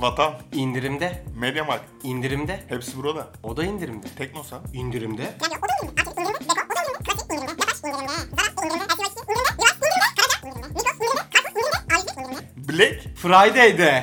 Vatan, İndirimde. Mediamarkt, İndirimde. hepsi burada. O da indirimde. Teknosa. İndirimde. Yani o da indirimde. Artık indirimde. Beko o da indirimde. Klasik indirimde. Yavaş indirimde. Zarat indirimde. Elsivaççı indirimde. Livas indirimde. Karaca indirimde. Migros indirimde. Carrefour indirimde. A101 indirimde. Black, Friday'de.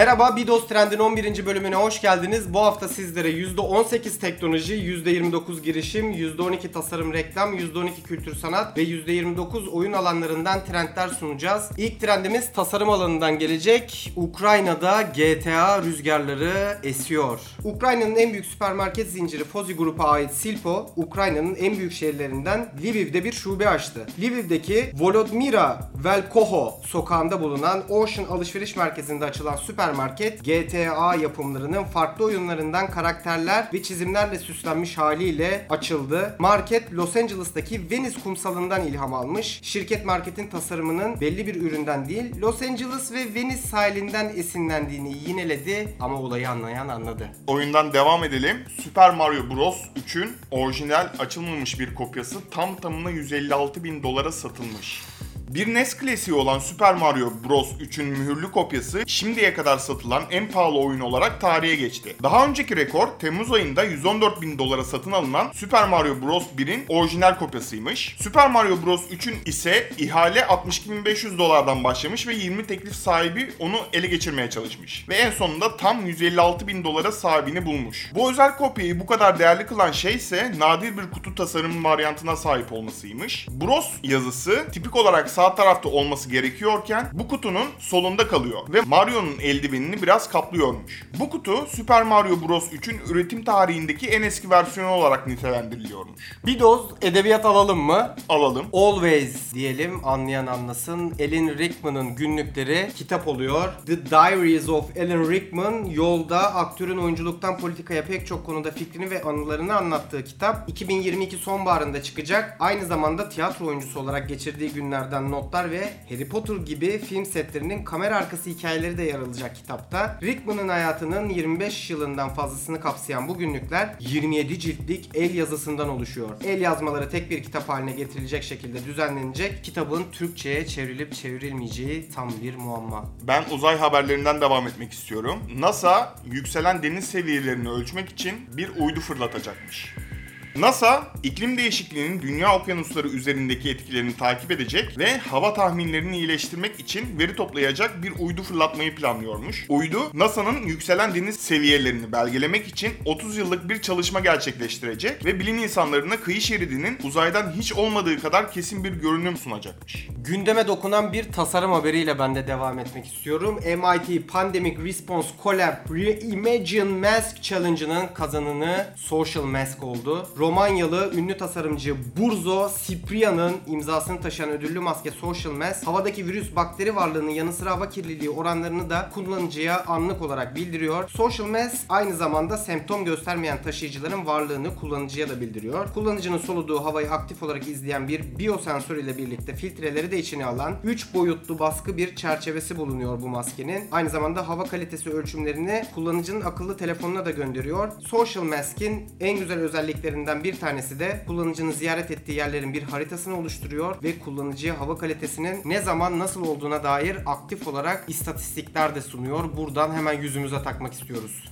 Merhaba, Bidos Trend'in 11. bölümüne hoş geldiniz. Bu hafta sizlere %18 teknoloji, %29 girişim, %12 tasarım reklam, %12 kültür sanat ve %29 oyun alanlarından trendler sunacağız. İlk trendimiz tasarım alanından gelecek. Ukrayna'da GTA rüzgarları esiyor. Ukrayna'nın en büyük süpermarket zinciri Fozi Group'a ait Silpo, Ukrayna'nın en büyük şehirlerinden Lviv'de bir şube açtı. Lviv'deki Volodmira Velkoho sokağında bulunan Ocean alışveriş merkezinde açılan süpermarket GTA yapımlarının farklı oyunlarından karakterler ve çizimlerle süslenmiş haliyle açıldı. Market Los Angeles'taki Venice kumsalından ilham almış. Şirket marketin tasarımının belli bir üründen değil, Los Angeles ve Venice sahilinden esinlendiğini yineledi ama olayı anlayan anladı. oyundan devam edelim. Super Mario Bros. 3'ün orijinal açılmamış bir kopyası tam tamına 156 bin dolara satılmış. Bir NES klasiği olan Super Mario Bros. 3'ün mühürlü kopyası şimdiye kadar satılan en pahalı oyun olarak tarihe geçti. Daha önceki rekor Temmuz ayında 114 bin dolara satın alınan Super Mario Bros. 1'in orijinal kopyasıymış. Super Mario Bros. 3'ün ise ihale 62.500 dolardan başlamış ve 20 teklif sahibi onu ele geçirmeye çalışmış. Ve en sonunda tam 156 bin dolara sahibini bulmuş. Bu özel kopyayı bu kadar değerli kılan şey ise nadir bir kutu tasarım varyantına sahip olmasıymış. Bros yazısı tipik olarak sağ tarafta olması gerekiyorken bu kutunun solunda kalıyor ve Mario'nun eldivenini biraz kaplıyormuş. Bu kutu Super Mario Bros. 3'ün üretim tarihindeki en eski versiyonu olarak nitelendiriliyormuş. Bir doz edebiyat alalım mı? Alalım. Always diyelim anlayan anlasın. Alan Rickman'ın günlükleri kitap oluyor. The Diaries of Alan Rickman yolda aktörün oyunculuktan politikaya pek çok konuda fikrini ve anılarını anlattığı kitap 2022 sonbaharında çıkacak. Aynı zamanda tiyatro oyuncusu olarak geçirdiği günlerden notlar ve Harry Potter gibi film setlerinin kamera arkası hikayeleri de yer alacak kitapta. Rickman'ın hayatının 25 yılından fazlasını kapsayan bu günlükler 27 ciltlik el yazısından oluşuyor. El yazmaları tek bir kitap haline getirilecek şekilde düzenlenecek. Kitabın Türkçe'ye çevrilip çevrilmeyeceği tam bir muamma. Ben uzay haberlerinden devam etmek istiyorum. NASA yükselen deniz seviyelerini ölçmek için bir uydu fırlatacakmış. NASA, iklim değişikliğinin dünya okyanusları üzerindeki etkilerini takip edecek ve hava tahminlerini iyileştirmek için veri toplayacak bir uydu fırlatmayı planlıyormuş. Uydu, NASA'nın yükselen deniz seviyelerini belgelemek için 30 yıllık bir çalışma gerçekleştirecek ve bilim insanlarına kıyı şeridinin uzaydan hiç olmadığı kadar kesin bir görünüm sunacakmış. Gündeme dokunan bir tasarım haberiyle ben de devam etmek istiyorum. MIT Pandemic Response Collab Reimagine Mask Challenge'ının kazananı Social Mask oldu. Romanyalı ünlü tasarımcı Burzo Ciprian'ın imzasını taşıyan ödüllü maske Social Mask, havadaki virüs bakteri varlığının yanı sıra hava kirliliği oranlarını da kullanıcıya anlık olarak bildiriyor. Social Mask aynı zamanda semptom göstermeyen taşıyıcıların varlığını kullanıcıya da bildiriyor. Kullanıcının soluduğu havayı aktif olarak izleyen bir biyosensör ile birlikte filtreleri de içine alan 3 boyutlu baskı bir çerçevesi bulunuyor bu maskenin. Aynı zamanda hava kalitesi ölçümlerini kullanıcının akıllı telefonuna da gönderiyor. Social Mask'in en güzel özelliklerinden bir tanesi de kullanıcının ziyaret ettiği yerlerin bir haritasını oluşturuyor ve kullanıcıya hava kalitesinin ne zaman nasıl olduğuna dair aktif olarak istatistikler de sunuyor. Buradan hemen yüzümüze takmak istiyoruz.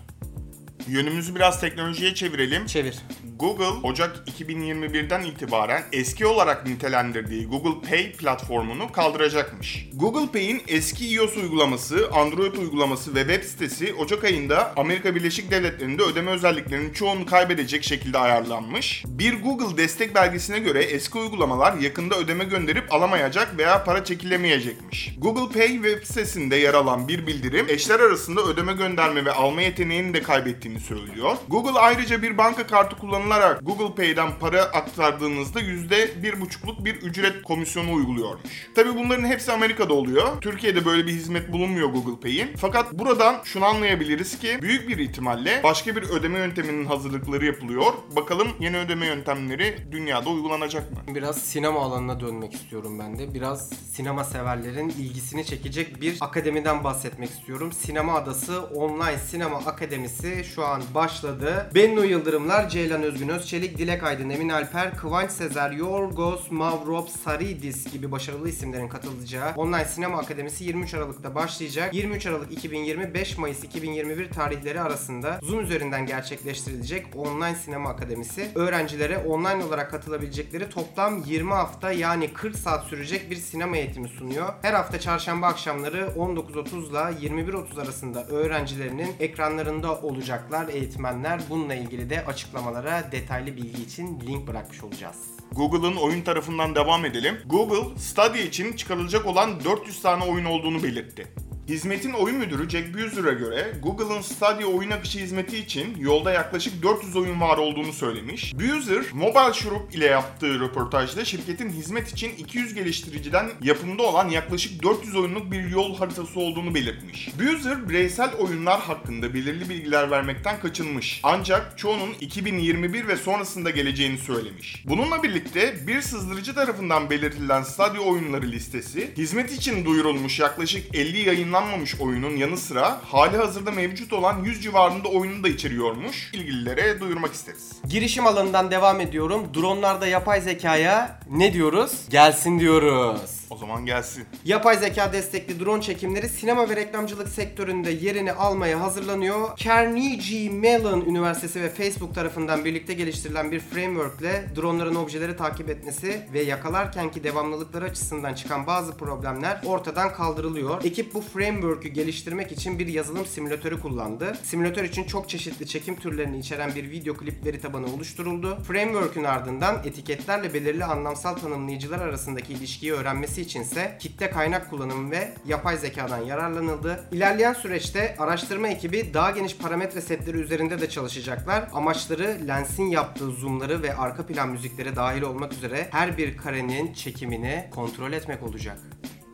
Yönümüzü biraz teknolojiye çevirelim. Çevir. Google Ocak 2021'den itibaren eski olarak nitelendirdiği Google Pay platformunu kaldıracakmış. Google Pay'in eski iOS uygulaması, Android uygulaması ve web sitesi Ocak ayında Amerika Birleşik Devletleri'nde ödeme özelliklerinin çoğunu kaybedecek şekilde ayarlanmış. Bir Google destek belgesine göre eski uygulamalar yakında ödeme gönderip alamayacak veya para çekilemeyecekmiş. Google Pay web sitesinde yer alan bir bildirim eşler arasında ödeme gönderme ve alma yeteneğini de kaybettiğini söylüyor. Google ayrıca bir banka kartı kullanılarak Google Pay'den para aktardığınızda %1,5'luk bir ücret komisyonu uyguluyormuş. Tabi bunların hepsi Amerika'da oluyor. Türkiye'de böyle bir hizmet bulunmuyor Google Pay'in. Fakat buradan şunu anlayabiliriz ki büyük bir ihtimalle başka bir ödeme yönteminin hazırlıkları yapılıyor. Bakalım yeni ödeme yöntemleri dünyada uygulanacak mı? Biraz sinema alanına dönmek istiyorum ben de. Biraz sinema severlerin ilgisini çekecek bir akademiden bahsetmek istiyorum. Sinema Adası Online Sinema Akademisi şu an başladı. Bennu Yıldırımlar, Ceylan Özgür Özgün Özçelik, Dilek Aydın, Emin Alper, Kıvanç Sezer, Yorgos Mavropsaridis gibi başarılı isimlerin katılacağı Online Sinema Akademisi 23 Aralık'ta başlayacak. 23 Aralık 2020 5 Mayıs 2021 tarihleri arasında Zoom üzerinden gerçekleştirilecek Online Sinema Akademisi öğrencilere online olarak katılabilecekleri toplam 20 hafta yani 40 saat sürecek bir sinema eğitimi sunuyor. Her hafta çarşamba akşamları 19.30 ile 21.30 arasında öğrencilerinin ekranlarında olacaklar eğitmenler. Bununla ilgili de açıklamalara detaylı bilgi için link bırakmış olacağız. Google'ın oyun tarafından devam edelim. Google, Stadia için çıkarılacak olan 400 tane oyun olduğunu belirtti. Hizmetin oyun müdürü Jack Buser'a göre Google'ın Stadia oyun akışı hizmeti için yolda yaklaşık 400 oyun var olduğunu söylemiş. Buser, Mobile Şurup ile yaptığı röportajda şirketin hizmet için 200 geliştiriciden yapımda olan yaklaşık 400 oyunluk bir yol haritası olduğunu belirtmiş. Buser, bireysel oyunlar hakkında belirli bilgiler vermekten kaçınmış. Ancak çoğunun 2021 ve sonrasında geleceğini söylemiş. Bununla birlikte bir sızdırıcı tarafından belirtilen Stadia oyunları listesi, hizmet için duyurulmuş yaklaşık 50 yayınlanmış oyunun yanı sıra hali hazırda mevcut olan 100 civarında oyunu da içeriyormuş. İlgililere duyurmak isteriz. Girişim alanından devam ediyorum. Dronlarda yapay zekaya ne diyoruz? Gelsin diyoruz. O zaman gelsin. Yapay zeka destekli drone çekimleri sinema ve reklamcılık sektöründe yerini almaya hazırlanıyor. Carnegie Mellon Üniversitesi ve Facebook tarafından birlikte geliştirilen bir framework ile dronların objeleri takip etmesi ve yakalarkenki devamlılıkları açısından çıkan bazı problemler ortadan kaldırılıyor. Ekip bu framework'ü geliştirmek için bir yazılım simülatörü kullandı. Simülatör için çok çeşitli çekim türlerini içeren bir video klip veri tabanı oluşturuldu. Framework'ün ardından etiketlerle belirli anlamsal tanımlayıcılar arasındaki ilişkiyi öğrenmesi içinse kitle kaynak kullanımı ve yapay zekadan yararlanıldı. İlerleyen süreçte araştırma ekibi daha geniş parametre setleri üzerinde de çalışacaklar. Amaçları lensin yaptığı zoomları ve arka plan müzikleri dahil olmak üzere her bir karenin çekimini kontrol etmek olacak.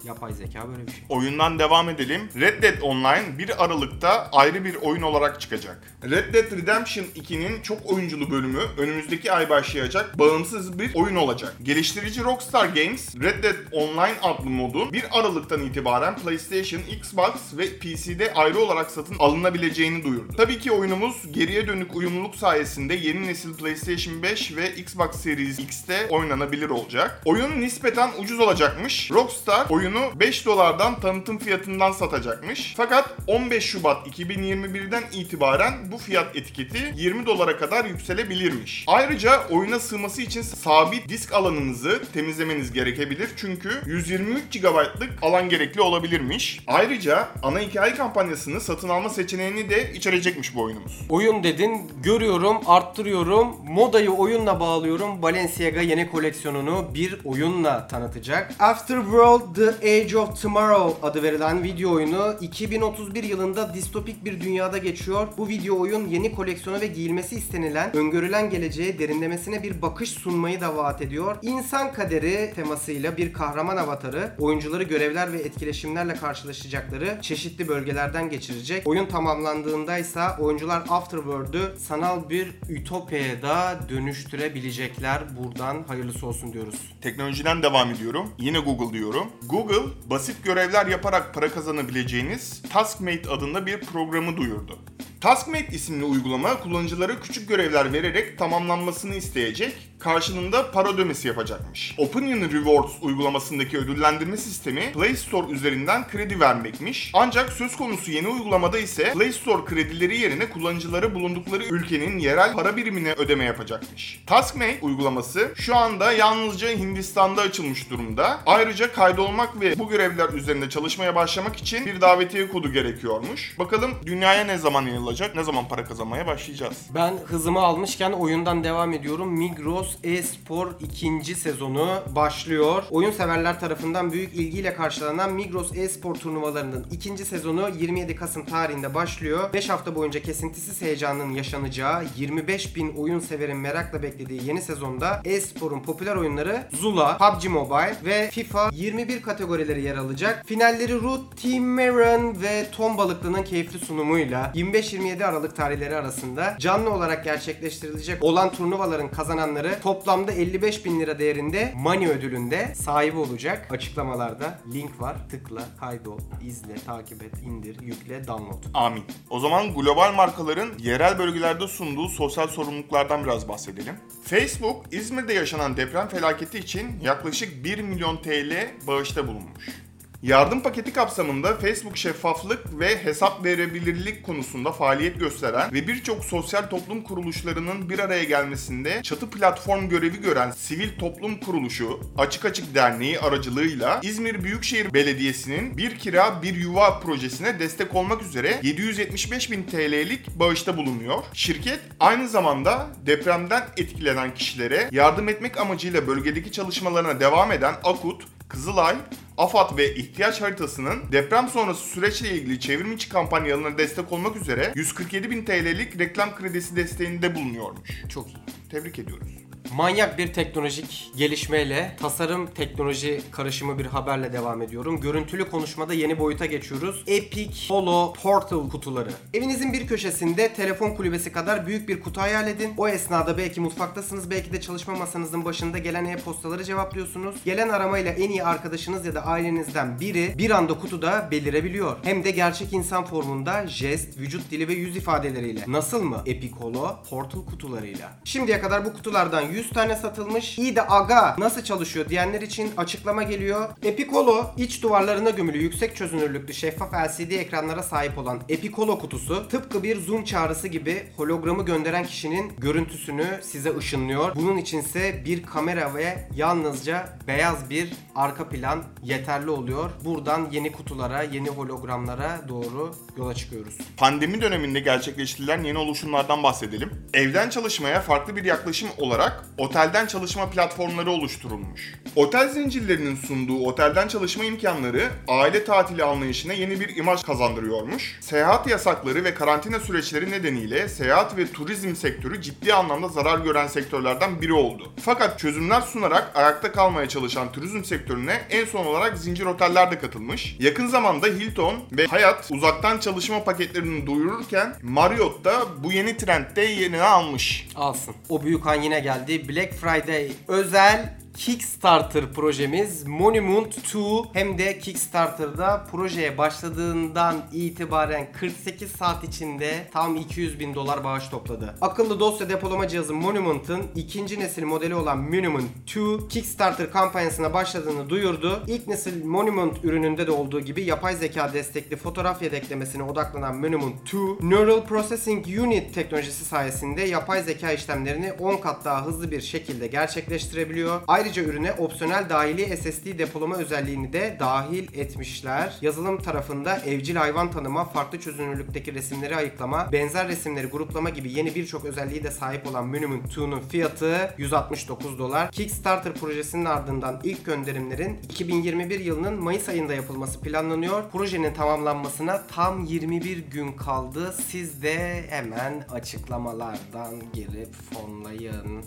Yapay zeka böyle bir şey. Oyundan devam edelim. Red Dead Online 1 Aralık'ta ayrı bir oyun olarak çıkacak. Red Dead Redemption 2'nin çok oyunculu bölümü önümüzdeki ay başlayacak bağımsız bir oyun olacak. Geliştirici Rockstar Games Red Dead Online adlı modu 1 Aralık'tan itibaren PlayStation, Xbox ve PC'de ayrı olarak satın alınabileceğini duyurdu. Tabii ki oyunumuz geriye dönük uyumluluk sayesinde yeni nesil PlayStation 5 ve Xbox Series X'te oynanabilir olacak. Oyun nispeten ucuz olacakmış. Rockstar oyunu 5 dolardan tanıtım fiyatından satacakmış. Fakat 15 Şubat 2021'den itibaren bu fiyat etiketi 20 dolara kadar yükselebilirmiş. Ayrıca oyuna sığması için sabit disk alanınızı temizlemeniz gerekebilir çünkü 123 GB'lık alan gerekli olabilirmiş. Ayrıca ana hikaye kampanyasını satın alma seçeneğini de içerecekmiş bu oyunumuz. Oyun dedin, görüyorum, arttırıyorum, modayı oyunla bağlıyorum. Balenciaga yeni koleksiyonunu bir oyunla tanıtacak. Afterworld The Age of Tomorrow adı verilen video oyunu 2031 yılında distopik bir dünyada geçiyor. Bu video oyun yeni koleksiyonu ve giyilmesi istenilen, öngörülen geleceğe derinlemesine bir bakış sunmayı da vaat ediyor. İnsan kaderi temasıyla bir kahraman avatarı oyuncuları görevler ve etkileşimlerle karşılaşacakları çeşitli bölgelerden geçirecek. Oyun tamamlandığında ise oyuncular Afterworld'ü sanal bir ütopyaya da dönüştürebilecekler. Buradan hayırlısı olsun diyoruz. Teknolojiden devam ediyorum. Yine Google diyorum. Google basit görevler yaparak para kazanabileceğiniz Taskmate adında bir programı duyurdu. Taskmate isimli uygulama kullanıcılara küçük görevler vererek tamamlanmasını isteyecek, karşılığında para ödemesi yapacakmış. Opinion Rewards uygulamasındaki ödüllendirme sistemi Play Store üzerinden kredi vermekmiş. Ancak söz konusu yeni uygulamada ise Play Store kredileri yerine kullanıcıları bulundukları ülkenin yerel para birimine ödeme yapacakmış. Taskmate uygulaması şu anda yalnızca Hindistan'da açılmış durumda. Ayrıca kaydolmak ve bu görevler üzerinde çalışmaya başlamak için bir davetiye kodu gerekiyormuş. Bakalım dünyaya ne zaman yayılacak, ne zaman para kazanmaya başlayacağız. Ben hızımı almışken oyundan devam ediyorum. Migros e-spor ikinci sezonu başlıyor. Oyun severler tarafından büyük ilgiyle karşılanan Migros e-spor turnuvalarının ikinci sezonu 27 Kasım tarihinde başlıyor. 5 hafta boyunca kesintisiz heyecanın yaşanacağı 25 bin oyun severin merakla beklediği yeni sezonda e-sporun popüler oyunları Zula, PUBG Mobile ve FIFA 21 kategorileri yer alacak. Finalleri Root, Team Maron ve Tom Balıklı'nın keyifli sunumuyla 25-27 Aralık tarihleri arasında canlı olarak gerçekleştirilecek olan turnuvaların kazananları toplamda 55 bin lira değerinde money ödülünde sahibi olacak. Açıklamalarda link var. Tıkla, kaydol, izle, takip et, indir, yükle, download. Amin. O zaman global markaların yerel bölgelerde sunduğu sosyal sorumluluklardan biraz bahsedelim. Facebook, İzmir'de yaşanan deprem felaketi için yaklaşık 1 milyon TL bağışta bulunmuş. Yardım paketi kapsamında Facebook şeffaflık ve hesap verebilirlik konusunda faaliyet gösteren ve birçok sosyal toplum kuruluşlarının bir araya gelmesinde çatı platform görevi gören Sivil Toplum Kuruluşu Açık Açık Derneği aracılığıyla İzmir Büyükşehir Belediyesi'nin Bir Kira Bir Yuva projesine destek olmak üzere 775 bin TL'lik bağışta bulunuyor. Şirket aynı zamanda depremden etkilenen kişilere yardım etmek amacıyla bölgedeki çalışmalarına devam eden AKUT, Kızılay, AFAD ve ihtiyaç haritasının deprem sonrası süreçle ilgili çevrimiçi kampanyalarına destek olmak üzere 147 bin TL'lik reklam kredisi desteğinde bulunuyormuş. Çok iyi. Tebrik ediyoruz. Manyak bir teknolojik gelişmeyle tasarım teknoloji karışımı bir haberle devam ediyorum. Görüntülü konuşmada yeni boyuta geçiyoruz. Epic Holo Portal kutuları. Evinizin bir köşesinde telefon kulübesi kadar büyük bir kutu hayal edin. O esnada belki mutfaktasınız, belki de çalışma masanızın başında gelen e-postaları cevaplıyorsunuz. Gelen aramayla en iyi arkadaşınız ya da ailenizden biri bir anda kutuda belirebiliyor. Hem de gerçek insan formunda jest, vücut dili ve yüz ifadeleriyle. Nasıl mı? Epic Holo Portal kutularıyla. Şimdiye kadar bu kutulardan 100 tane satılmış. İyi de aga nasıl çalışıyor diyenler için açıklama geliyor. Epic Holo iç duvarlarına gömülü yüksek çözünürlüklü şeffaf LCD ekranlara sahip olan Epic Holo kutusu tıpkı bir zoom çağrısı gibi hologramı gönderen kişinin görüntüsünü size ışınlıyor. Bunun içinse bir kamera ve yalnızca beyaz bir arka plan yeterli oluyor. Buradan yeni kutulara, yeni hologramlara doğru yola çıkıyoruz. Pandemi döneminde gerçekleştirilen yeni oluşumlardan bahsedelim. Evden çalışmaya farklı bir yaklaşım olarak otelden çalışma platformları oluşturulmuş. Otel zincirlerinin sunduğu otelden çalışma imkanları aile tatili anlayışına yeni bir imaj kazandırıyormuş. Seyahat yasakları ve karantina süreçleri nedeniyle seyahat ve turizm sektörü ciddi anlamda zarar gören sektörlerden biri oldu. Fakat çözümler sunarak ayakta kalmaya çalışan turizm sektörüne en son olarak zincir oteller de katılmış. Yakın zamanda Hilton ve Hyatt uzaktan çalışma paketlerini duyururken Marriott da bu yeni trendde yerini almış. Alsın. O büyük an yine geldi. Black Friday özel Kickstarter projemiz Monument 2 hem de Kickstarter'da projeye başladığından itibaren 48 saat içinde tam 200 bin dolar bağış topladı. Akıllı dosya depolama cihazı Monument'ın ikinci nesil modeli olan Monument 2 Kickstarter kampanyasına başladığını duyurdu. İlk nesil Monument ürününde de olduğu gibi yapay zeka destekli fotoğraf yedeklemesine odaklanan Monument 2 Neural Processing Unit teknolojisi sayesinde yapay zeka işlemlerini 10 kat daha hızlı bir şekilde gerçekleştirebiliyor. Ayrıca ürüne opsiyonel dahili SSD depolama özelliğini de dahil etmişler. Yazılım tarafında evcil hayvan tanıma, farklı çözünürlükteki resimleri ayıklama, benzer resimleri gruplama gibi yeni birçok özelliği de sahip olan Monument 2'nun fiyatı 169 dolar. Kickstarter projesinin ardından ilk gönderimlerin 2021 yılının Mayıs ayında yapılması planlanıyor. Projenin tamamlanmasına tam 21 gün kaldı. Siz de hemen açıklamalardan girip fonlayın.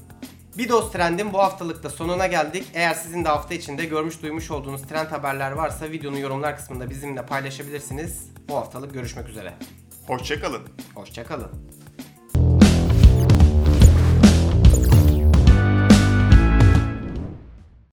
Bidos Trend'in bu haftalıkta sonuna geldik. Eğer sizin de hafta içinde görmüş duymuş olduğunuz trend haberler varsa videonun yorumlar kısmında bizimle paylaşabilirsiniz. Bu haftalık görüşmek üzere. Hoşçakalın. Hoşçakalın.